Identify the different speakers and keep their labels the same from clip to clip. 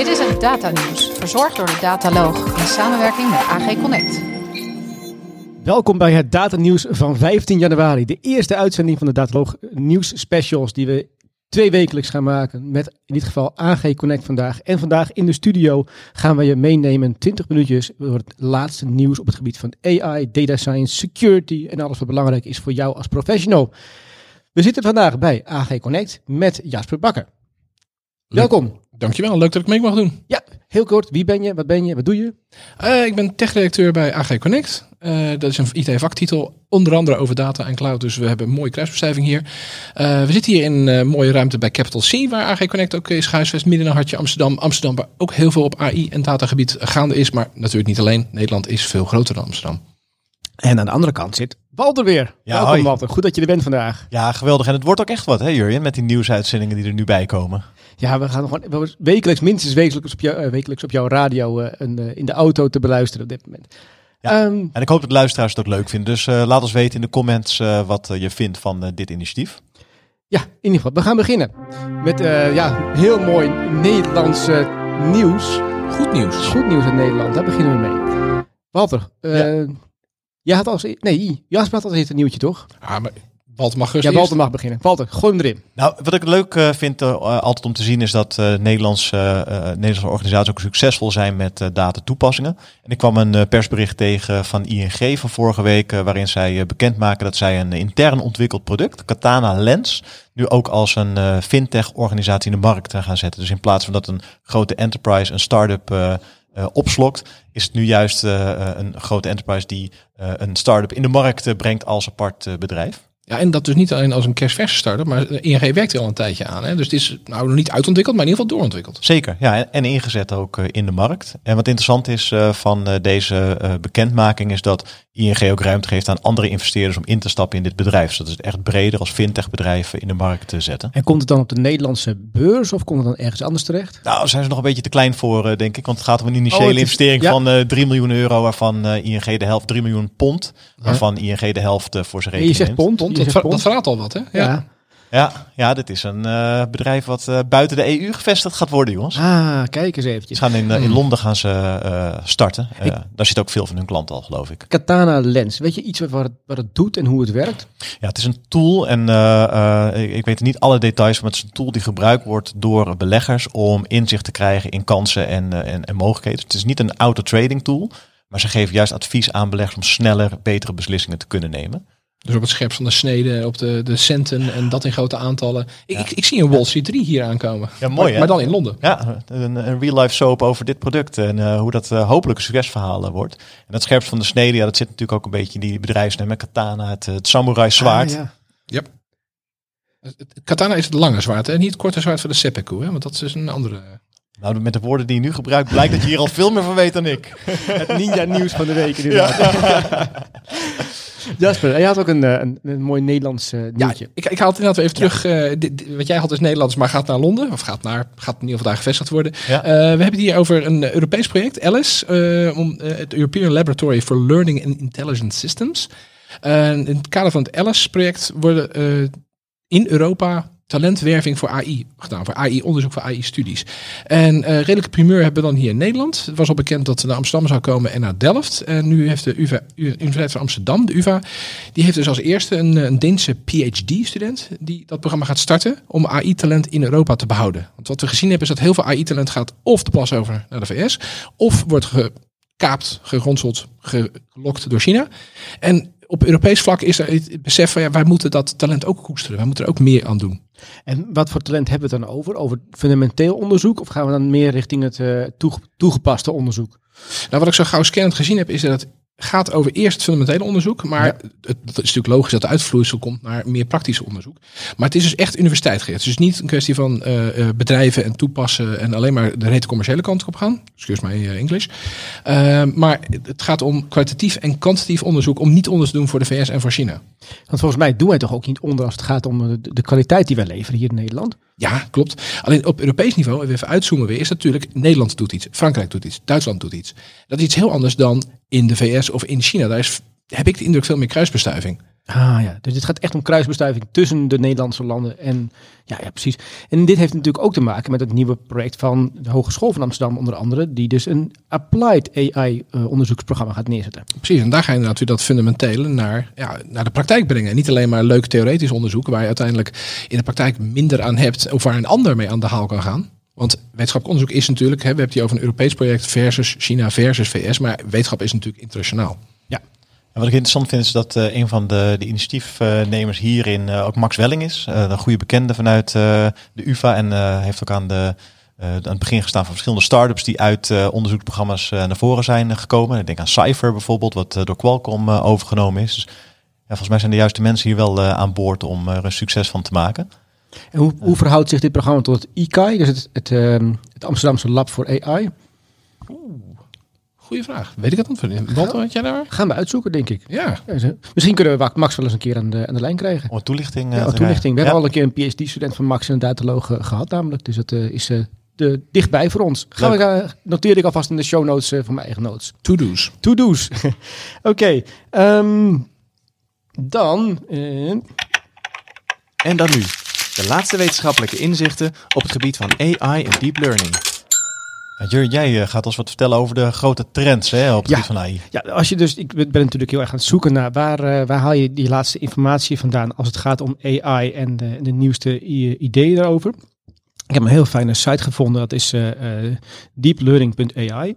Speaker 1: Dit is het Data Nieuws, verzorgd door de Dataloog in samenwerking met AG Connect.
Speaker 2: Welkom bij het Data Nieuws van 15 januari. De eerste uitzending van de Dataloog Nieuws Specials die we twee wekelijks gaan maken. Met in dit geval AG Connect vandaag. En vandaag in de studio gaan we je meenemen 20 minuutjes door het laatste nieuws op het gebied van AI, data science, security en alles wat belangrijk is voor jou als professional. We zitten vandaag bij AG Connect met Jasper Bakker. Welkom.
Speaker 3: Dankjewel, leuk dat ik mee mag doen.
Speaker 2: Ja, heel kort. Wie ben je? Wat ben je? Wat doe je?
Speaker 3: Uh, ik ben tech-redacteur bij AG Connect. Uh, dat is een IT-vaktitel, onder andere over data en cloud. Dus we hebben een mooie kruisbestuiving hier. Uh, we zitten hier in een mooie ruimte bij Capital C, waar AG Connect ook is gehuisvest, midden in een hartje Amsterdam. Amsterdam, waar ook heel veel op AI en datagebied gaande is. Maar natuurlijk niet alleen. Nederland is veel groter dan Amsterdam.
Speaker 2: En aan de andere kant zit Walter weer.
Speaker 4: Ja,
Speaker 2: Welkom
Speaker 4: hoi.
Speaker 2: Walter. Goed dat je er bent vandaag.
Speaker 4: Ja, geweldig. En het wordt ook echt wat, hè Jurjen, met die nieuwsuitzendingen die er nu bij komen.
Speaker 2: Ja, we gaan gewoon we- wekelijks, minstens wekelijks op, jou, eh, wekelijks op jouw radio eh, een, eh, in de auto te beluisteren op dit moment.
Speaker 4: Ja.
Speaker 2: Ehm,
Speaker 4: En ik hoop dat luisteraars het ook leuk vinden. Dus eh, laat ons weten in de comments eh, wat je vindt van dit initiatief.
Speaker 2: ja, in ieder geval. We gaan beginnen met eh, ja, heel mooi Nederlands eh, nieuws.
Speaker 3: Goed nieuws.
Speaker 2: Goed nieuws in Nederland, daar beginnen we mee. Walter, eh jij had als... Nee, Jasper had eerste een nieuwtje, toch?
Speaker 3: Ah, maar Walter mag
Speaker 2: Ja,
Speaker 3: eerst.
Speaker 2: Walter mag beginnen. Walter, gooi hem erin.
Speaker 4: Nou, wat ik leuk eh, vind eh, altijd om te zien is dat eh Nederlandse, eh, eh, Nederlandse organisaties ook succesvol zijn met eh data toepassingen. En ik kwam een persbericht tegen van ING van vorige week, waarin zij bekendmaken dat zij een intern ontwikkeld product, Katana Lens, nu ook als een eh, fintech organisatie in de markt gaan zetten. Dus in plaats van dat een grote enterprise een start-up eh, eh, opslokt, is het nu juist een grote enterprise die eh, een start-up in de markt brengt als apart eh, bedrijf.
Speaker 3: Ja, en dat dus niet alleen als een kerstverse start-up, maar ING werkt er al een tijdje aan. Hè? Dus het is nou nog niet uitontwikkeld, maar in ieder geval doorontwikkeld.
Speaker 4: Zeker, ja, en- ingezet ook eh, in de markt. En wat interessant is eh, van eh, deze eh, bekendmaking is dat ING ook ruimte geeft aan andere investeerders om in te stappen in dit bedrijf. Dus dat is het echt breder als fintech-bedrijf in de markt te zetten.
Speaker 2: En komt het dan op de Nederlandse beurs of komt het dan ergens anders terecht?
Speaker 4: Nou, daar zijn ze nog een beetje te klein voor, eh, denk ik. Want het gaat om een initiële
Speaker 2: Oh, is-
Speaker 4: investering
Speaker 2: ja.
Speaker 4: van eh 3 miljoen euro, waarvan eh, ING de helft, 3 miljoen pond, waarvan ING de helft voor zijn
Speaker 2: Je
Speaker 4: rekening
Speaker 2: zegt
Speaker 4: neemt.
Speaker 2: pond,
Speaker 3: Pond,
Speaker 2: je
Speaker 3: dat, ver- dat verraadt al wat, hè?
Speaker 2: Ja.
Speaker 4: Ja, ja, dit is een eh, bedrijf wat eh, buiten de EU gevestigd gaat worden, jongens.
Speaker 2: Ah, kijk eens eventjes.
Speaker 4: Ze gaan in, eh, in Londen gaan ze eh, starten. Eh,
Speaker 2: Ik-
Speaker 4: daar zit ook veel van hun klanten al, geloof ik.
Speaker 2: Katana Lens. Weet je iets wat, wat, het, wat het doet en hoe het werkt?
Speaker 4: Ja, het is een tool en eh, eh, ik, ik weet niet alle details, maar het is een tool die gebruikt wordt door beleggers om inzicht te krijgen in kansen en, en, en mogelijkheden. Het is niet een auto-trading tool, maar ze geven juist advies aan beleggers om sneller, betere beslissingen te kunnen nemen.
Speaker 3: Dus op het scherp van de snede, op de, de centen en dat in grote aantallen. Ik, ik, ik zie een Wall Street 3 hier aankomen.
Speaker 4: Ja, mooi,
Speaker 3: maar,
Speaker 4: hè?
Speaker 3: maar dan in Londen.
Speaker 4: Ja, een, een real-life soap over dit product en eh, hoe dat eh, hopelijk een succesverhaal eh, wordt. En dat scherpst van de snede, ja, dat zit natuurlijk ook een beetje in die bedrijfsnaam katana, het, het samurai zwaard.
Speaker 2: Ah, ja.
Speaker 3: Yep. Katana is het lange zwaard, hè? niet het korte zwaard van de seppuku, hè? want dat is een andere...
Speaker 4: Nou, met de woorden die je nu gebruikt, blijkt dat je hier al veel meer van weet dan ik.
Speaker 2: Het ninja nieuws van de week inderdaad. Jasper, jij had ook een, eh, een, een mooi Nederlands eh,
Speaker 3: Ja, ik, ik haal het inderdaad even terug. eh, dit- dit- wat jij had is Nederlands, maar gaat naar Londen. Of gaat, naar, gaat in ieder geval daar gevestigd worden.
Speaker 4: Ja.
Speaker 3: Eh, we hebben het hier over een Europees project, Alice. eh, om, het European Laboratory for Learning and Intelligent Systems. In het kader van het Alice-project worden eh, in Europa talentwerving voor AI gedaan. Voor AI-onderzoek, voor AI-studies. En eh redelijke primeur hebben we dan hier in Nederland. Het was al bekend dat ze naar Amsterdam zou komen en naar Delft. En nu heeft de Universiteit van Amsterdam, de UvA, die heeft dus als eerste een, een Deense PhD-student die dat programma gaat starten om AI-talent in Europa te behouden. Want wat we gezien hebben is dat heel veel AI-talent gaat of de plas over naar de VS, of wordt gekaapt, geronseld, gelokt door China. En op Europees vlak is er het besef van ja, wij moeten dat talent ook koesteren. Wij moeten er ook meer aan doen.
Speaker 2: En wat voor talent hebben we het dan over? Over fundamenteel onderzoek? Of gaan we dan meer richting het eh, toege- toegepaste onderzoek?
Speaker 3: Nou, wat ik zo gauw scannend gezien heb, is dat gaat over eerst het fundamentele onderzoek. Maar
Speaker 2: Ja.
Speaker 3: het, het is natuurlijk logisch dat de uitvloeisel komt naar meer praktisch onderzoek. Maar het is dus echt universiteit gericht. Is dus niet een kwestie van eh, eh, bedrijven en toepassen en alleen maar de rete commerciële kant op gaan. Excuse mij uh, English. Uh, maar het gaat om kwalitatief en kwantitatief onderzoek om niet onderzoek te doen voor de VS en voor China.
Speaker 2: Want volgens mij doen wij toch ook niet onder als het gaat om de, de kwaliteit die wij leveren hier in Nederland?
Speaker 3: Ja, klopt. Alleen op Europees niveau, even uitzoomen weer, is natuurlijk Nederland doet iets, Frankrijk doet iets, Duitsland doet iets. Dat is iets heel anders dan in de VS of in China. Daar is, heb ik de indruk veel meer kruisbestuiving.
Speaker 2: Ah ja, dus dit gaat echt om kruisbestuiving tussen de Nederlandse landen. En ja, ja, precies. En dit heeft natuurlijk ook te maken met het nieuwe project van de Hogeschool van Amsterdam, onder andere, die dus een applied AI eh, onderzoeksprogramma gaat neerzetten.
Speaker 3: Precies, en daar ga je natuurlijk dat fundamentele naar, ja, naar de praktijk brengen. Niet alleen maar leuk theoretisch onderzoek, waar je uiteindelijk in de praktijk minder aan hebt, of waar een ander mee aan de haal kan gaan. Want wetenschappelijk onderzoek is natuurlijk, hè, we hebben het hier over een Europees project versus China versus VS, maar wetenschap is natuurlijk internationaal.
Speaker 4: En wat ik interessant vind is dat eh, een van de, de initiatiefnemers hierin eh, ook Max Welling is. Eh, een goede bekende vanuit de UvA en heeft ook aan, de, aan het begin gestaan van verschillende start-ups die uit onderzoeksprogramma's naar voren zijn gekomen. Ik denk aan Cypher bijvoorbeeld, wat door Qualcomm overgenomen is. Dus, ja, volgens mij zijn de juiste mensen hier wel aan boord om er een succes van te maken.
Speaker 2: En hoe, hoe verhoudt zich dit programma tot het ICAI, dus het, het, ehm, het Amsterdamse Lab voor AI?
Speaker 3: Goeie vraag. Weet ik het antwoord? Wat had jij daar?
Speaker 2: Gaan we uitzoeken, denk ik.
Speaker 3: Ja.
Speaker 2: Misschien kunnen we Max wel eens een keer aan de, aan de lijn krijgen.
Speaker 4: Om een toelichting eh,
Speaker 2: Ja, toelichting. We hebben al een keer een PhD-student van Max en een dataloog eh, gehad, namelijk. Dus dat eh, is eh, de, dichtbij voor ons. Gaan we, noteer ik alvast in de show notes van mijn eigen notes.
Speaker 3: To-do's.
Speaker 2: To-do's. Oké. ehm, dan.
Speaker 5: En dan nu, de laatste wetenschappelijke inzichten op het gebied van AI en deep learning.
Speaker 4: Jur, jij eh, gaat ons wat vertellen over de grote trends hè, op het
Speaker 2: Ja.
Speaker 4: gebied van AI.
Speaker 2: ja, als je dus. Ik ben natuurlijk heel erg aan het zoeken naar waar, eh, waar haal je die laatste informatie vandaan als het gaat om AI en de, de nieuwste ideeën daarover. Ik heb een heel fijne site gevonden, dat is eh, eh, deeplearning.ai.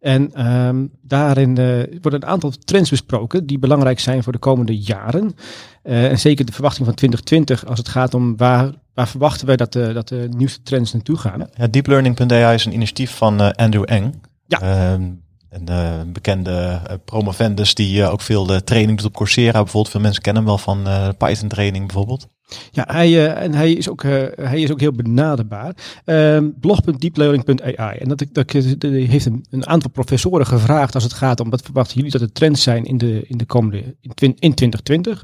Speaker 2: En ehm, daarin eh, worden een aantal trends besproken die belangrijk zijn voor de komende jaren. Eh, en zeker de verwachting van 2020 als het gaat om waar, waar verwachten wij dat de, dat de nieuwste trends naartoe gaan.
Speaker 4: Ja, deeplearning.ai is een initiatief van Andrew Eng.
Speaker 2: Ja.
Speaker 4: Ehm, een eh, bekende uh, promovendus die eh, ook veel eh, training doet op Coursera. Bijvoorbeeld veel mensen kennen hem wel van eh, Python training bijvoorbeeld.
Speaker 2: Ja, hij, eh, en hij is, ook, eh, hij is ook heel benaderbaar. Ehm blog.deeplearning.ai. En dat, dat, dat heeft een, aantal professoren gevraagd als het gaat om wat verwachten jullie dat de trends zijn in de, in de komende in, twin- in 2020.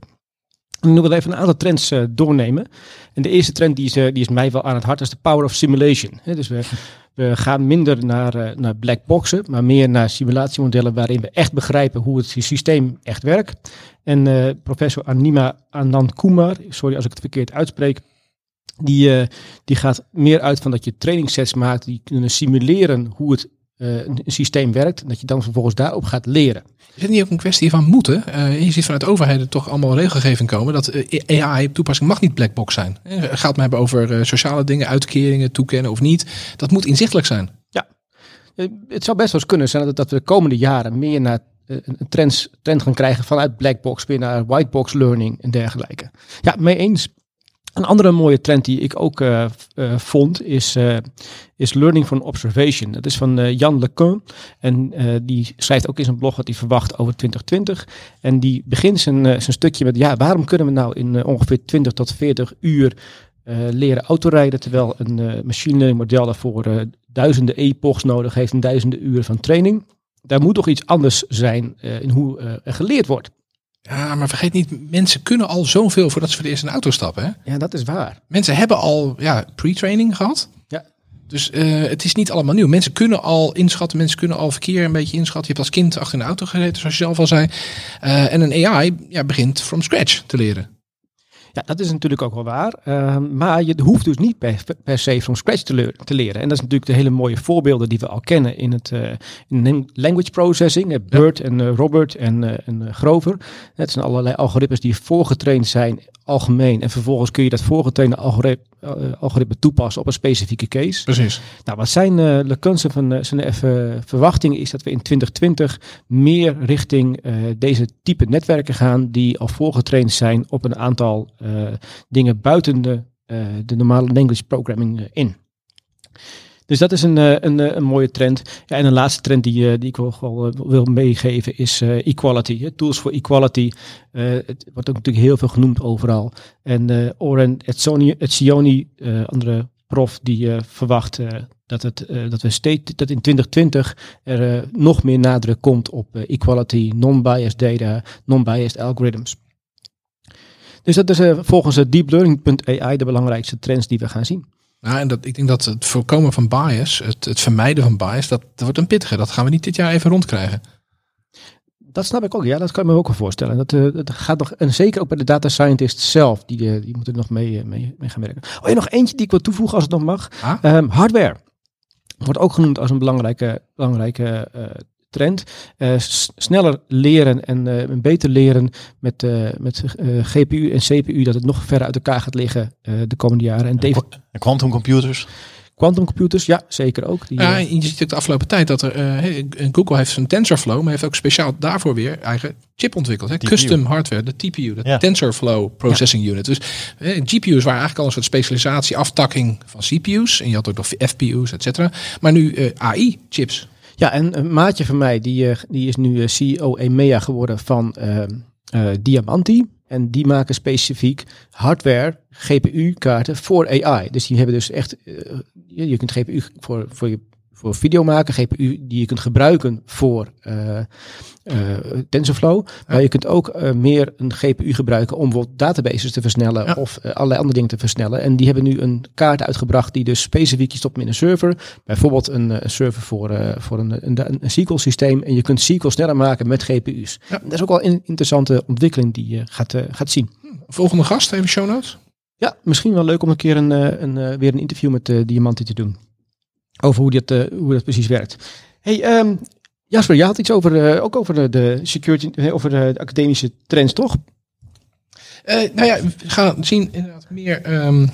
Speaker 2: En ik wil even een aantal trends eh, doornemen. En de eerste trend die is, eh, die is mij wel aan het hart, is de power of simulation. Hè, dus we, we gaan minder naar, eh, naar black boxen, maar meer naar simulatiemodellen waarin we echt begrijpen hoe het systeem echt werkt. En eh, professor Anima Anand Kumar, sorry als ik het verkeerd uitspreek, die, eh, die gaat meer uit van dat je trainingssets maakt die kunnen simuleren hoe het een, een systeem werkt. En dat je dan vervolgens daarop gaat leren.
Speaker 3: Is het niet ook een kwestie van moeten? Eh, je ziet vanuit overheden toch allemaal regelgeving komen dat eh, AI toepassing mag niet blackbox zijn. Eh, Het gaat me hebben over eh, sociale dingen, uitkeringen, toekennen of niet. Dat moet inzichtelijk zijn.
Speaker 2: Eh, het zou best wel eens kunnen zijn dat, dat we de komende jaren meer naar eh, een een trends, trend gaan krijgen vanuit blackbox weer naar whitebox learning en dergelijke. Ja, mee eens. Een andere mooie trend die ik ook eh, eh, vond is, eh, is learning from observation. Dat is van Jan LeCun en die schrijft ook in zijn blog wat hij verwacht over 2020. En die begint zijn, zijn stukje met, ja, waarom kunnen we nou in ongeveer 20 tot 40 uur leren autorijden, terwijl een machine learning model daarvoor duizenden epochs nodig heeft en duizenden uren van training. Daar moet toch iets anders zijn in hoe er geleerd wordt.
Speaker 3: Ja, maar vergeet niet, mensen kunnen al zoveel voordat ze voor de eerste auto stappen. Hè?
Speaker 2: Ja, dat is waar.
Speaker 3: Mensen hebben al ja, pre-training gehad.
Speaker 2: Ja.
Speaker 3: Dus eh, het is niet allemaal nieuw. Mensen kunnen al inschatten, mensen kunnen al verkeer een beetje inschatten. Je hebt als kind achter de auto gezeten, zoals je zelf al zei. Eh, en een AI ja, begint from scratch te leren.
Speaker 2: Ja, dat is natuurlijk ook wel waar. Uh, maar je hoeft dus niet per, per se from scratch te, leren. En dat is natuurlijk de hele mooie voorbeelden die we al kennen in het uh, in language processing. Uh, Bert ja. en uh, Robert en, en Grover. Het zijn allerlei algoritmes die voorgetraind zijn algemeen. En vervolgens kun je dat voorgetrainde algoritme, algoritme toepassen op een specifieke case.
Speaker 3: Precies.
Speaker 2: Nou, wat zijn uh, Lekunse van zijn even verwachting is dat we in 2020 meer richting deze type netwerken gaan die al voorgetraind zijn op een aantal dingen buiten de, de normale language programming in. Dus dat is een, een, een mooie trend. Ja, en een laatste trend die, die ik wel, wel wil meegeven is equality. Tools for equality. het wordt ook natuurlijk heel veel genoemd overal. En Oren Etzioni, andere prof, die verwacht dat, het, dat we steeds dat in 2020 er nog meer nadruk komt op equality, non-biased data, non-biased algorithms. Dus dat is volgens deeplearning.ai de belangrijkste trends die we gaan zien.
Speaker 3: Nou, en dat, ik denk dat het voorkomen van bias, het, het vermijden van bias, dat, dat wordt een pittige. Dat gaan we niet dit jaar even rondkrijgen.
Speaker 2: Dat snap ik ook. Ja, dat kan ik me ook wel voorstellen. Dat, eh, dat gaat nog, en zeker ook bij de data scientist zelf, die, eh, die moeten er nog mee, eh, mee, mee gaan werken. Oh, ja, nog eentje die ik wil toevoegen als het nog mag.
Speaker 3: Ah?
Speaker 2: Ehm, hardware wordt ook genoemd als een belangrijke, belangrijke trend. Eh, sneller leren en eh, beter leren met, eh, met eh, GPU en CPU, dat het nog verder uit elkaar gaat liggen eh, de komende jaren. En Dave,
Speaker 4: En quantum computers.
Speaker 2: quantum computers, ja, zeker ook. Die,
Speaker 3: Ja, en je ziet ook de afgelopen tijd dat er, hey, Google heeft zijn TensorFlow, maar heeft ook speciaal daarvoor weer eigen chip ontwikkeld. Hè? Custom hardware, de TPU, de
Speaker 4: Ja.
Speaker 3: TensorFlow Processing Unit. Dus GPU's waren eigenlijk al een soort specialisatie, aftakking van CPU's. En je had ook nog FPU's, et cetera. Maar nu eh, AI-chips.
Speaker 2: Ja, en een maatje van mij, die, eh, die is nu eh, CEO EMEA geworden van eh, Diamanti. En die maken specifiek hardware, GPU-kaarten voor AI. Dus die hebben dus echt, je kunt GPU voor, voor, je, voor video maken, GPU die je kunt gebruiken voor eh, eh, TensorFlow. Maar je kunt ook eh, meer een GPU gebruiken om bijvoorbeeld databases te versnellen
Speaker 3: Ja.
Speaker 2: of allerlei andere dingen te versnellen. En die hebben nu een kaart uitgebracht die dus specifiek je stopt in een server. Bijvoorbeeld een, server voor, voor een, een, een SQL systeem. En je kunt SQL sneller maken met GPU's.
Speaker 3: Ja.
Speaker 2: Dat is ook wel een interessante ontwikkeling die je gaat, gaat zien.
Speaker 3: Volgende gast, even show notes.
Speaker 2: Ja, misschien wel leuk om een keer een, een, weer een interview met uh, Diamanti te doen. Over hoe dat, eh, hoe dat precies werkt. Hey, ehm, Jasper, je had iets over, eh, ook over de, security, eh, over de academische trends, toch?
Speaker 3: Nou ja, we gaan zien inderdaad meer, ehm,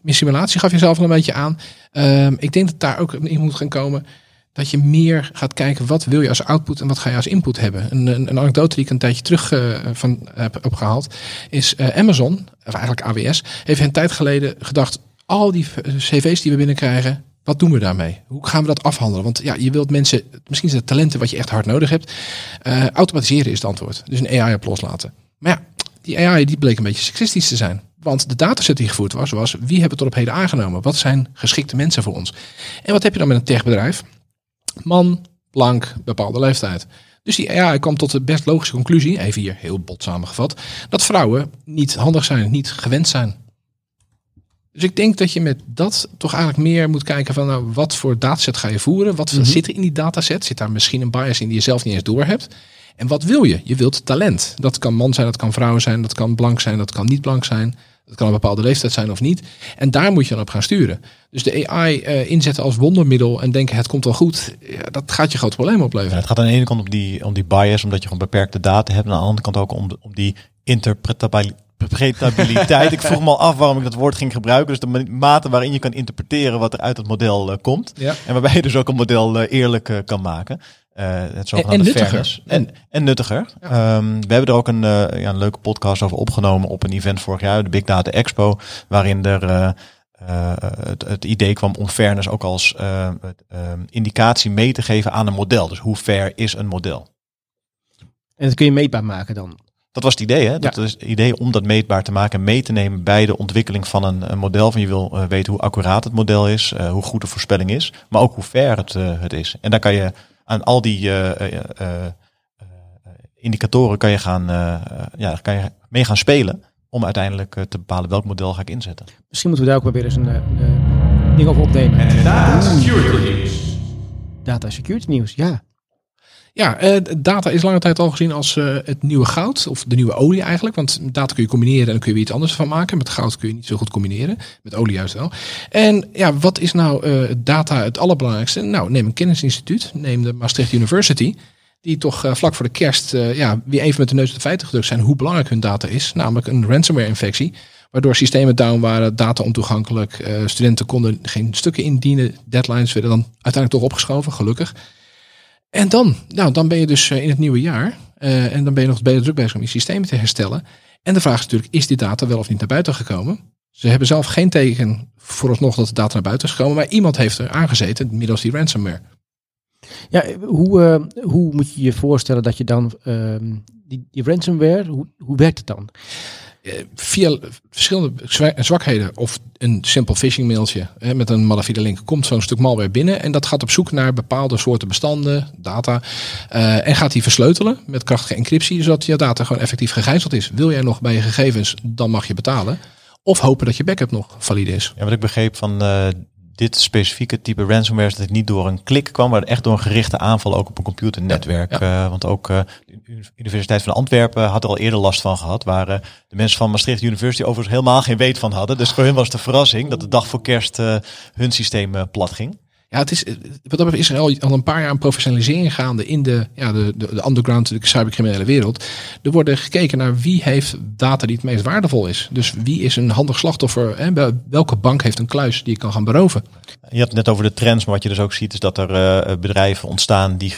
Speaker 3: meer simulatie, gaf je zelf al een beetje aan. Ehm, ik denk dat daar ook in moet gaan komen dat je meer gaat kijken wat wil je als output en wat ga je als input hebben. Een, een, anekdote die ik een tijdje terug van heb opgehaald is Amazon, of eigenlijk AWS, heeft een tijd geleden gedacht, al die cv's die we binnenkrijgen, wat doen we daarmee? Hoe gaan we dat afhandelen? Want ja, je wilt mensen, misschien zijn het talenten wat je echt hard nodig hebt. Eh, automatiseren is het antwoord. Dus een AI op loslaten. Maar ja, die AI die bleek een beetje seksistisch te zijn. Want de dataset die gevoerd was, was wie hebben we tot op heden aangenomen? Wat zijn geschikte mensen voor ons? En wat heb je dan met een techbedrijf? Man, blank, bepaalde leeftijd. Dus die AI kwam tot de best logische conclusie, even hier heel bot samengevat, dat vrouwen niet handig zijn, niet gewend zijn. Dus ik denk dat je met dat toch eigenlijk meer moet kijken van nou, wat voor dataset ga je voeren? Wat
Speaker 2: Mhm.
Speaker 3: zit er in die dataset? Zit daar misschien een bias in die je zelf niet eens door hebt? En wat wil je? Je wilt talent. Dat kan man zijn, dat kan vrouw zijn, dat kan blank zijn, dat kan niet blank zijn. Dat kan een bepaalde leeftijd zijn of niet. En daar moet je dan op gaan sturen. Dus de AI eh, inzetten als wondermiddel en denken het komt wel goed, ja, dat gaat je grote problemen
Speaker 4: Ja,
Speaker 3: opleveren.
Speaker 4: het gaat aan de ene kant om die, om die bias, omdat je gewoon beperkte data hebt. En aan de andere kant ook om, de- om die interpretabiliteit. Ik vroeg me al af waarom ik dat woord ging gebruiken. Dus de ma- mate waarin je kan interpreteren wat er uit het model eh, komt.
Speaker 3: Ja.
Speaker 4: En waarbij je dus ook een model eh, eerlijk eh, kan maken. Eh, het zogenaamde
Speaker 3: en nuttiger.
Speaker 4: fairness. En, en nuttiger. Ehm, we hebben er ook een, ja, een leuke podcast over opgenomen op een event vorig jaar, de Big Data Expo, waarin er eh, eh, het, het idee kwam om fairness ook als indicatie mee te geven aan een model. Dus hoe fair is een model?
Speaker 2: En dat kun je meetbaar maken dan.
Speaker 4: Dat was het idee, hè? Dat is het idee om dat meetbaar te maken en mee te nemen bij de ontwikkeling van een, een model. Van je wil eh, weten hoe accuraat het model is, eh, hoe goed de voorspelling is, maar ook hoe fair het, eh, het is. En daar kan je aan al die eh, eh, eh, eh, indicatoren kan je gaan, ja, kan je mee gaan spelen om uiteindelijk te bepalen welk model ga ik inzetten.
Speaker 2: Misschien moeten we daar ook weer eens een ding over opnemen. Data security nieuws, ja.
Speaker 3: Ja, eh, data is lange tijd al gezien als eh, het nieuwe goud. Of de nieuwe olie eigenlijk. Want data kun je combineren en dan kun je weer iets anders van maken. Met goud kun je niet zo goed combineren. Met olie juist wel. En ja, wat is nou eh, data het allerbelangrijkste? Nou, neem een kennisinstituut. Neem de Maastricht University. Die toch vlak voor de kerst ja, weer even met de neus op de feiten gedrukt zijn. Hoe belangrijk hun data is. Namelijk een ransomware infectie. Waardoor systemen down waren, data ontoegankelijk. studenten konden geen stukken indienen. Deadlines werden dan uiteindelijk toch opgeschoven, gelukkig. En dan, nou, dan ben je dus eh, in het nieuwe jaar. eh, en dan ben je nog beter druk bezig om je systemen te herstellen. En de vraag is natuurlijk, is die data wel of niet naar buiten gekomen? Ze hebben zelf geen teken vooralsnog dat de data naar buiten is gekomen. Maar iemand heeft er aangezeten middels die ransomware.
Speaker 2: Ja, hoe, eh, hoe moet je je voorstellen dat je dan ehm, die, die ransomware, hoe, hoe werkt het dan?
Speaker 3: Eh, via verschillende zwa- zwakheden of een simpel phishing mailtje hè, met een malafide link komt zo'n stuk malware binnen en dat gaat op zoek naar bepaalde soorten bestanden, data eh, en gaat die versleutelen met krachtige encryptie zodat je data gewoon effectief gegijzeld is. Wil jij nog bij je gegevens, dan mag je betalen. Of hopen dat je backup nog valide is.
Speaker 4: Ja, wat ik begreep van eh, dit specifieke type ransomware is dat het niet door een klik kwam, maar echt door een gerichte aanval ook op een computernetwerk.
Speaker 3: Ja,
Speaker 4: want ook Universiteit van Antwerpen had er al eerder last van gehad. Waar eh, de mensen van Maastricht University overigens helemaal geen weet van hadden. Dus voor hun was het een verrassing dat de dag voor kerst eh, hun systeem eh, plat ging.
Speaker 3: Ja, het is, wat dat betreft is er al, al een paar jaar een professionalisering gaande in de, ja, de, de, de underground, de cybercriminele wereld. Er worden gekeken naar wie heeft data die het meest waardevol is. Dus wie is een handig slachtoffer? Wel- Welke bank heeft een kluis die je kan gaan beroven?
Speaker 4: Je had het net over de trends, maar wat je dus ook ziet is dat er bedrijven ontstaan die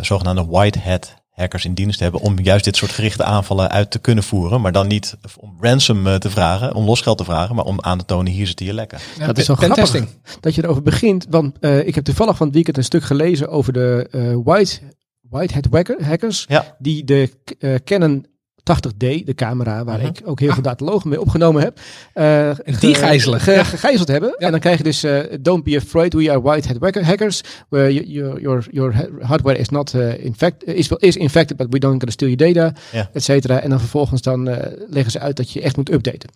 Speaker 4: zogenaamde white hat hackers in dienst hebben om juist dit soort gerichte aanvallen uit te kunnen voeren. Maar dan niet om ransom eh, te vragen, om losgeld te vragen, maar om aan te tonen hier zitten je lekken.
Speaker 3: Ja,
Speaker 2: Dat is wel
Speaker 3: pen-
Speaker 2: grappig dat je erover begint. Want eh, ik heb toevallig van het weekend een stuk gelezen over de eh, white, white hat hacker- hackers.
Speaker 4: Ja.
Speaker 2: Die de eh, Canon 80D, de camera waar ik ook heel veel datalogen mee opgenomen heb.
Speaker 3: En die gijzelen.
Speaker 2: ge-
Speaker 3: Ja.
Speaker 2: gegijzeld hebben.
Speaker 3: Ja.
Speaker 2: En dan krijg je dus, eh, don't be afraid, we are white hat hacker- hackers. Where you- your, your, your ha- hardware is not eh, infect, is, is infected, but we don't gonna steal your data,
Speaker 4: Ja.
Speaker 2: et cetera. En dan vervolgens dan leggen ze uit dat je echt moet updaten.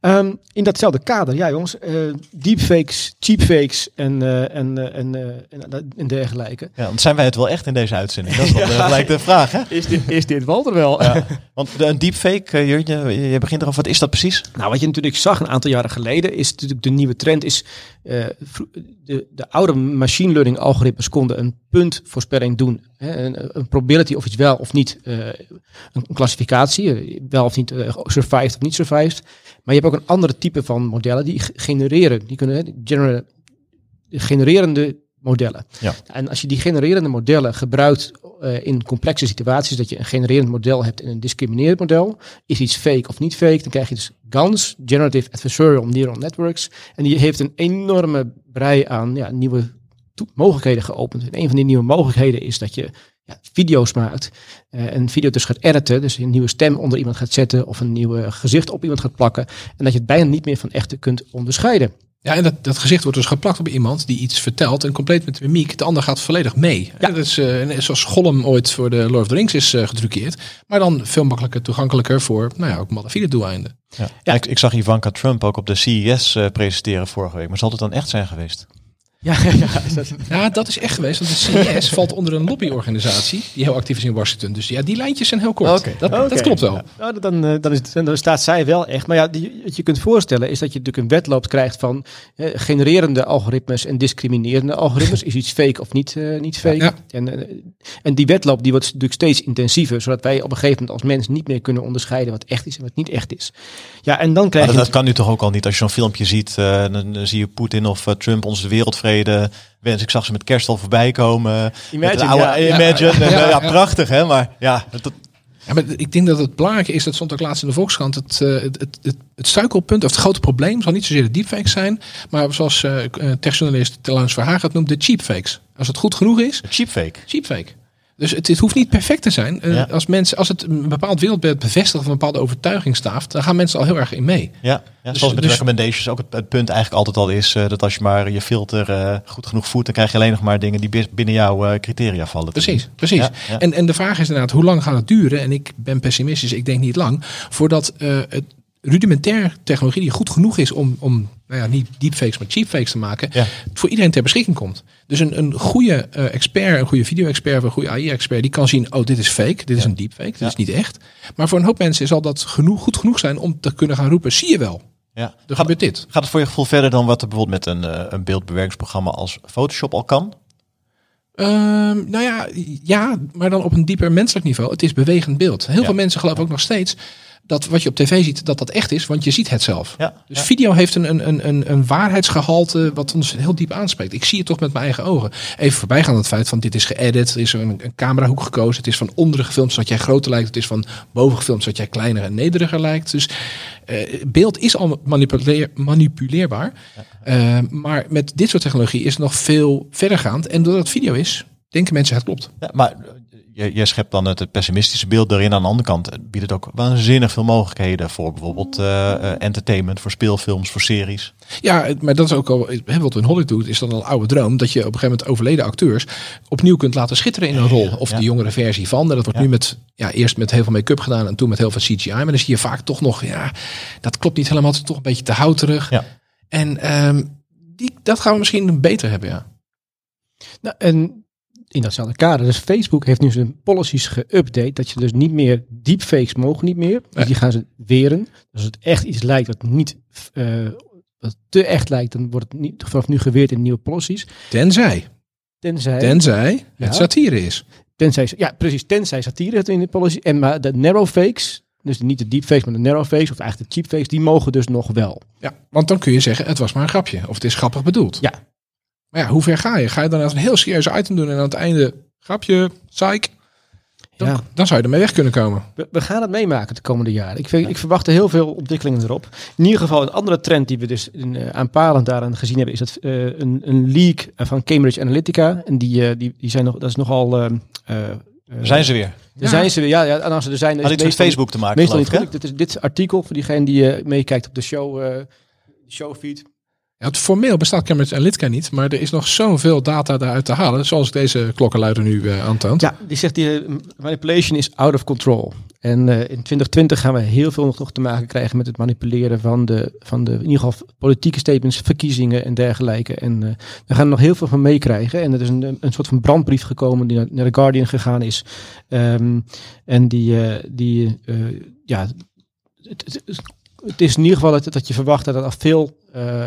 Speaker 2: Ehm, in datzelfde kader, ja jongens, eh, deepfakes, cheapfakes en, eh, en, eh, en, eh, en, dergelijke.
Speaker 4: Ja, want zijn wij het wel echt in deze uitzending? Dat is wel gelijk de vraag, hè?
Speaker 2: Is dit, is dit Walter wel?
Speaker 4: Ja. Want de, een deepfake, uh, je, je begint erover, wat is dat precies?
Speaker 2: Nou, wat je natuurlijk zag een aantal jaren geleden, is natuurlijk de nieuwe trend is, eh, de, de oude machine learning algoritmes konden een puntvoorspelling doen. Hè, een, een probability of iets wel of niet, eh, een, een klassificatie, eh, wel of niet eh, survived of niet survived. Maar je hebt ook een andere type van modellen die genereren, die kunnen hè, genererende modellen.
Speaker 4: Ja.
Speaker 2: En als je die genererende modellen gebruikt in complexe situaties, dat je een genererend model hebt en een discriminerend model, is iets fake of niet fake, dan krijg je dus GANs, Generative Adversarial Neural Networks, en die heeft een enorme brei aan ja, nieuwe mogelijkheden geopend. En een van die nieuwe mogelijkheden is dat je ja, video's maakt, eh een video dus gaat editen, dus een nieuwe stem onder iemand gaat zetten of een nieuwe gezicht op iemand gaat plakken, en dat je het bijna niet meer van echte kunt onderscheiden.
Speaker 3: Ja, en dat, dat gezicht wordt dus geplakt op iemand die iets vertelt en compleet met mimiek. De ander gaat volledig mee.
Speaker 2: Ja.
Speaker 3: Dat is eh, net zoals Gollum ooit voor de Lord of the Rings is eh, getruckeerd. Maar dan veel makkelijker toegankelijker voor, nou ja, ook malafide doeleinden.
Speaker 4: Ja. Ik, ik zag Ivanka Trump ook op de CES eh, presenteren vorige week. Maar zal het dan echt zijn geweest?
Speaker 2: Ja, ja, is dat,
Speaker 3: Ja, dat is echt geweest. Want de CES valt onder een lobbyorganisatie die heel actief is in Washington. Dus ja, die lijntjes zijn heel kort. Dat, dat klopt wel.
Speaker 2: Nou, dan, eh, dan, is, dan staat zij wel echt. Maar ja, die, wat je kunt voorstellen is dat je natuurlijk een wedloop krijgt van eh, genererende algoritmes en discriminerende algoritmes. Is iets fake of niet, eh, niet fake?
Speaker 3: Ja.
Speaker 2: En, eh, en die wedloop die wordt natuurlijk steeds intensiever, zodat wij op een gegeven moment als mens niet meer kunnen onderscheiden wat echt is en wat niet echt is. Ja, en dan krijg
Speaker 4: Maar
Speaker 2: je...
Speaker 4: dat, dat kan nu toch ook al niet. Als je zo'n filmpje ziet, eh, dan, dan zie je Poetin of Trump onze wens. Ik zag ze met kerst al voorbij komen.
Speaker 2: Imagine,
Speaker 4: oude,
Speaker 2: ja.
Speaker 4: Imagine. Eh,
Speaker 3: Ja,
Speaker 4: ja,
Speaker 3: ja.
Speaker 4: prachtig hè. Maar ja, dat,
Speaker 3: Ja, maar ik denk dat het belangrijke is, dat stond ook laatst in de Volkskrant, het, eh, het, het, het, het struikelpunt of het grote probleem zal niet zozeer de deepfakes zijn, maar zoals uh, techjournalist Telans Verhagen het noemt, de cheapfakes. Als het goed genoeg is,
Speaker 4: cheapfake.
Speaker 3: cheapfake. Dus het, het hoeft niet perfect te zijn. Uh,
Speaker 4: Ja.
Speaker 3: als, mensen, als het een bepaald wereldbeeld bevestigt of een bepaalde overtuiging staaft, dan gaan mensen al heel erg in mee.
Speaker 4: Ja, ja
Speaker 3: Dus-
Speaker 4: zoals met
Speaker 3: dus-
Speaker 4: recommendations ook het, het punt eigenlijk altijd al is eh, dat als je maar je filter eh, goed genoeg voert, dan krijg je alleen nog maar dingen die binnen jouw eh, criteria vallen.
Speaker 3: Precies, precies.
Speaker 4: Ja.
Speaker 3: En, en de vraag is inderdaad, hoe lang gaat het duren? En ik ben pessimistisch, ik denk niet lang, voordat eh, het rudimentair technologie die goed genoeg is om, om nou ja, niet deepfakes, maar cheapfakes te maken,
Speaker 4: Ja.
Speaker 3: voor iedereen ter beschikking komt. Dus een, een goede eh, expert, een goede video-expert, een goede AI-expert, die kan zien, oh, dit is fake, dit is een deepfake, dit
Speaker 4: Ja.
Speaker 3: is niet echt. Maar voor een hoop mensen zal dat genoeg, goed genoeg zijn om te kunnen gaan roepen, zie je wel,
Speaker 4: Ja.
Speaker 3: er
Speaker 4: Gaat,
Speaker 3: gebeurt dit.
Speaker 4: gaat het voor je gevoel verder dan wat er bijvoorbeeld met een, eh, een beeldbewerkingsprogramma als Photoshop al kan?
Speaker 3: Ehm, nou ja, ja, maar dan op een dieper menselijk niveau. Het is bewegend beeld. Heel
Speaker 4: Ja.
Speaker 3: veel mensen geloven ook nog steeds dat wat je op tv ziet, dat dat echt is, want je ziet het zelf.
Speaker 4: Ja,
Speaker 3: Dus
Speaker 4: ja.
Speaker 3: video heeft een, een, een- een, een waarheidsgehalte wat ons heel diep aanspreekt. Ik zie het toch met mijn eigen ogen. Even voorbijgaan aan het feit van dit is geëdit, er is een, een camerahoek gekozen, het is van onderen gefilmd zodat jij groter lijkt, het is van boven gefilmd zodat jij kleiner en nederiger lijkt. Dus eh, beeld is al manipuleer, manipuleerbaar. Eh, maar met dit soort technologie is het nog veel verdergaand. En doordat het video is, denken mensen het klopt.
Speaker 4: Ja, maar je, je schept dan het pessimistische beeld erin. Aan de andere kant biedt het ook waanzinnig veel mogelijkheden voor bijvoorbeeld eh, eh, entertainment, voor speelfilms, voor series.
Speaker 3: Ja, maar dat is ook al wat we in Hollywood doet, is dan een oude droom. Dat je op een gegeven moment overleden acteurs opnieuw kunt laten schitteren in een rol. Of
Speaker 4: ja.
Speaker 3: de jongere versie van. En dat wordt
Speaker 4: Ja.
Speaker 3: nu met, ja, eerst met heel veel make-up gedaan en toen met heel veel CGI. Maar dan zie je vaak toch nog, ja, dat klopt niet helemaal. Het is toch een beetje te houterig.
Speaker 4: Ja.
Speaker 3: En ehm, die, dat gaan we misschien beter hebben, ja.
Speaker 2: Nou, en in datzelfde kader. Dus Facebook heeft nu zijn policies geüpdate. Dat je dus niet meer deepfakes mogen niet meer. Dus
Speaker 3: Nee.
Speaker 2: die gaan ze weren. Dus als het echt iets lijkt wat niet eh, wat te echt lijkt, dan wordt het niet, vanaf nu geweerd in nieuwe policies.
Speaker 3: Tenzij,
Speaker 2: Tenzij,
Speaker 3: tenzij
Speaker 2: Ja.
Speaker 3: het satire is.
Speaker 2: tenzij, ja precies, tenzij satire het in de policy. En maar de narrow fakes, dus niet de deepfakes, maar de narrow fakes, of eigenlijk de cheapfakes, die mogen dus nog wel.
Speaker 3: Ja, want dan kun je zeggen, het was maar een grapje. Of het is grappig bedoeld.
Speaker 2: Ja.
Speaker 3: Maar ja, hoe ver ga je? Ga je dan als een heel serieus item doen en aan het einde, grapje, psych? Dan,
Speaker 2: Ja.
Speaker 3: dan zou je ermee weg kunnen komen.
Speaker 2: We, we gaan het meemaken de komende jaren. Ik, vind- ik verwacht er heel veel ontwikkelingen erop. In ieder geval, een andere trend die we dus in, eh, aanpalend daaraan gezien hebben, is dat eh, een, een leak eh, van Cambridge Analytica. En die, die, die zijn nog, dat is nogal. eh, eh, eh,
Speaker 4: Daar zijn ze weer.
Speaker 2: Daar zijn ze weer. Ja, ja en als ze er zijn, is
Speaker 4: Had iets met Facebook te maken,
Speaker 2: Meestal niet
Speaker 4: ik.
Speaker 2: Dit is dit artikel voor diegene die meekijkt op de show, eh showfeed.
Speaker 3: Het formeel bestaat Cambridge Analytica niet, maar er is nog zoveel data daaruit te halen, zoals deze klokkenluider nu eh, aantoont.
Speaker 2: Ja, die zegt die manipulation is out of control. En eh, in 2020 gaan we heel veel nog, te maken krijgen met het manipuleren van de, van de in ieder geval politieke statements, verkiezingen en dergelijke. En eh, we gaan er nog heel veel van meekrijgen. En er is een, een soort van brandbrief gekomen die naar, The Guardian gegaan is. Ehm, en die, die ja, het, het, het- is in ieder geval dat, dat je verwacht dat er veel, eh,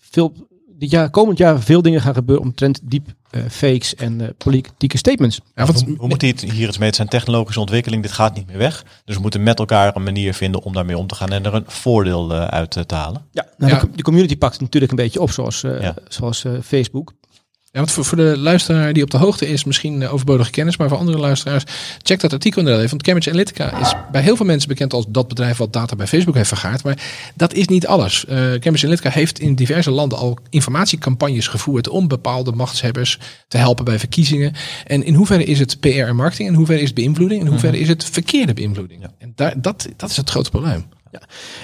Speaker 2: veel dit jaar, komend jaar veel dingen gaan gebeuren omtrent diep eh, fakes en eh, politieke statements.
Speaker 3: Ja, want,
Speaker 4: Hoe, hoe moet hij het hier iets mee? Het zijn technologische ontwikkeling, dit gaat niet meer weg. Dus we moeten met elkaar een manier vinden om daarmee om te gaan en er een voordeel uit te halen.
Speaker 2: Ja, nou,
Speaker 3: Ja.
Speaker 2: De, de community pakt het natuurlijk een beetje op, zoals, eh,
Speaker 4: Ja.
Speaker 2: zoals eh, Facebook.
Speaker 3: Ja, want voor, voor de luisteraar die op de hoogte is, misschien eh, overbodige kennis, maar voor andere luisteraars, check dat artikel inderdaad even. Want Cambridge Analytica is bij heel veel mensen bekend als dat bedrijf wat data bij Facebook heeft vergaard. Maar dat is niet alles. Eh, Cambridge Analytica heeft in diverse landen al informatiecampagnes gevoerd om bepaalde machtshebbers te helpen bij verkiezingen. En in hoeverre is het PR en marketing, en in hoeverre is het beïnvloeding, en in hoeverre is het verkeerde beïnvloeding. En daar, dat, dat is het grote probleem.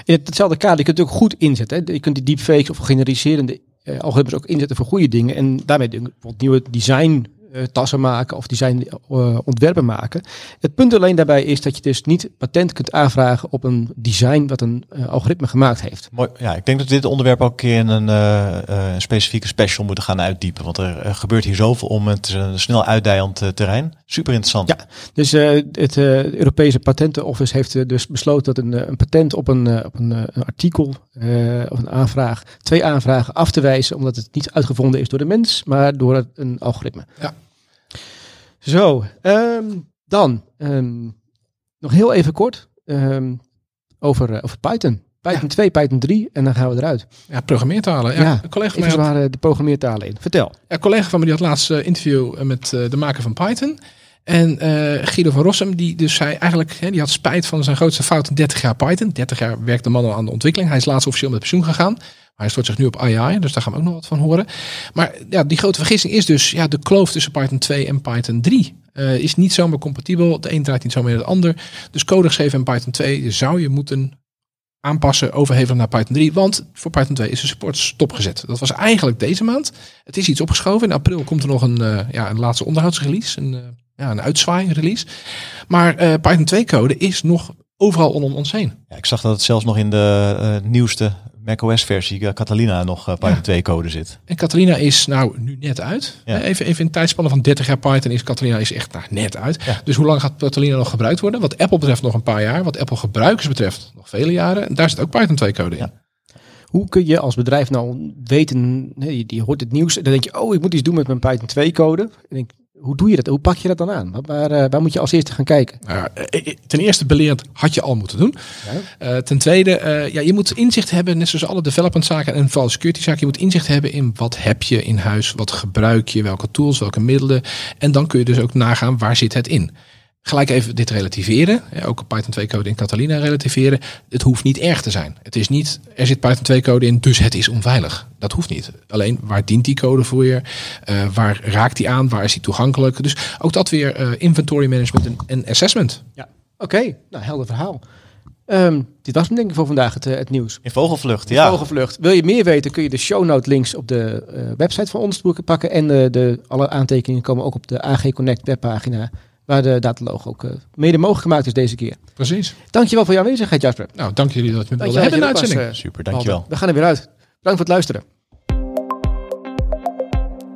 Speaker 2: In hetzelfde kader, je kunt het ook goed inzetten. Hè. Je kunt die deepfakes of generaliserende eh, algoritmes ook inzetten voor goede dingen. En daarmee bijvoorbeeld nieuwe design eh, tassen maken of design eh, ontwerpen maken. Het punt alleen daarbij is dat je dus niet patent kunt aanvragen op een design wat een eh, algoritme gemaakt heeft.
Speaker 4: Mooi. Ja, ik denk dat we dit onderwerp ook een keer in een eh, eh, specifieke special moeten gaan uitdiepen. Want er eh, gebeurt hier zoveel om. Het is een snel uitdijend eh, terrein. Super interessant.
Speaker 2: Ja. Dus eh, het eh, Europese Patentenoffice heeft eh, dus besloten dat een, eh, een patent op een, eh, op een, eh, een artikel eh, of een aanvraag, twee aanvragen af te wijzen, omdat het niet uitgevonden is door de mens, maar door het- een algoritme.
Speaker 3: Ja.
Speaker 2: Zo, ehm, dan ehm, nog heel even kort ehm, over, eh, over Python. Python
Speaker 3: Ja.
Speaker 2: 2, Python 3 en dan gaan we eruit.
Speaker 3: Ja, programmeertalen. Ja,
Speaker 2: Ja,
Speaker 3: een collega van mij had-
Speaker 2: zwaar eh, de programmeertalen in. Vertel.
Speaker 3: Ja, een collega van me die had laatst een interview eh, met eh, de maker van Python. En eh, Guido van Rossum, die dus zei eigenlijk, hè, die had spijt van zijn grootste fout in 30 jaar Python. 30 jaar werkte de man al aan de ontwikkeling. Hij is laatst officieel met pensioen gegaan. Maar hij stort zich nu op AI, dus daar gaan we ook nog wat van horen. Maar ja, die grote vergissing is dus, ja, de kloof tussen Python 2 en Python 3 eh, is niet zomaar compatibel. De een draait niet zomaar in het ander. Dus code geschreven in Python 2 zou je moeten aanpassen, overhevelen naar Python 3. Want voor Python 2 is de support stopgezet. Dat was eigenlijk deze maand. Het is iets opgeschoven. In april komt er nog een, eh, ja, een laatste onderhoudsrelease. Een, ja, een uitzwaai-release. Maar eh, Python 2 code is nog overal om ons heen.
Speaker 4: Ja, ik zag dat het zelfs nog in de eh, nieuwste macOS-versie eh, Catalina nog eh, Python
Speaker 3: Ja.
Speaker 4: 2 code zit.
Speaker 3: En Catalina is nou nu net uit.
Speaker 4: Ja.
Speaker 3: Even, even in tijdspannen van 30 jaar Python is Catalina is echt nou, net uit.
Speaker 4: Ja.
Speaker 3: Dus hoe lang gaat Catalina nog gebruikt worden? Wat Apple betreft nog een paar jaar. Wat Apple gebruikers betreft nog vele jaren. En daar zit ook Python 2 code in.
Speaker 4: Ja.
Speaker 2: Hoe kun je als bedrijf nou weten, je, hoort het nieuws en dan denk je, oh, ik moet iets doen met mijn Python 2 code. En denk, hoe doe je dat? Hoe pak je dat dan aan? Waar, waar, eh, waar moet je als eerste gaan kijken?
Speaker 3: Nou eh, eh, ten eerste beleerd had je al moeten doen.
Speaker 2: Ja.
Speaker 3: Ten tweede, ja, je moet inzicht hebben, net zoals alle development zaken en vooral security zaken. Je moet inzicht hebben in wat heb je in huis, wat gebruik je, welke tools, welke middelen. En dan kun je dus ook nagaan waar zit het in. Gelijk even dit relativeren. Ja, ook Python 2 code in Catalina relativeren. Het hoeft niet erg te zijn. Het is niet, er zit Python 2 code in, dus het is onveilig. Dat hoeft niet. Alleen, waar dient die code voor je? Eh, waar raakt die aan? Waar is die toegankelijk? Dus ook dat weer eh, inventory management en, en assessment.
Speaker 2: Oké, nou helder verhaal. Ehm, dit was hem denk ik voor vandaag het, eh, het nieuws.
Speaker 4: In vogelvlucht,
Speaker 2: Ja.
Speaker 4: ja.
Speaker 2: Vogelvlucht. Wil je meer weten, kun je de show note links op de eh, website van ons pakken. En eh, de, alle aantekeningen komen ook op de AG Connect webpagina. Waar de dataloog ook eh, mede mogelijk gemaakt is deze keer.
Speaker 3: Precies.
Speaker 2: Dankjewel voor je aanwezigheid, Jasper.
Speaker 3: Nou, dank jullie dat je me wilden
Speaker 2: Dankjewel
Speaker 3: hebben in uitzending.
Speaker 2: was,
Speaker 4: Super, dankjewel.
Speaker 2: We gaan er weer uit. Bedankt voor het luisteren.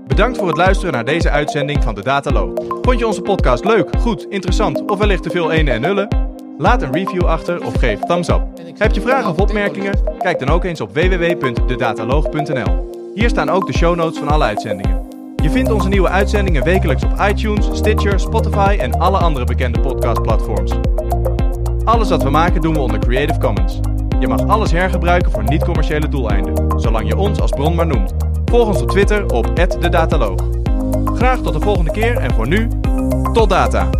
Speaker 5: Bedankt voor het luisteren naar deze uitzending van de Dataloog. Vond je onze podcast leuk, goed, interessant of wellicht te veel ene en nullen? Laat een review achter of geef thumbs up. Heb je vragen of opmerkingen? Kijk dan ook eens op www.dedataloog.nl. Hier staan ook de show notes van alle uitzendingen. Je vindt onze nieuwe uitzendingen wekelijks op iTunes, Stitcher, Spotify en alle andere bekende podcastplatforms. Alles wat we maken doen we onder Creative Commons. Je mag alles hergebruiken voor niet-commerciële doeleinden, zolang je ons als bron maar noemt. Volg ons op Twitter op @dedataloog. Graag tot de volgende keer en voor nu, tot data!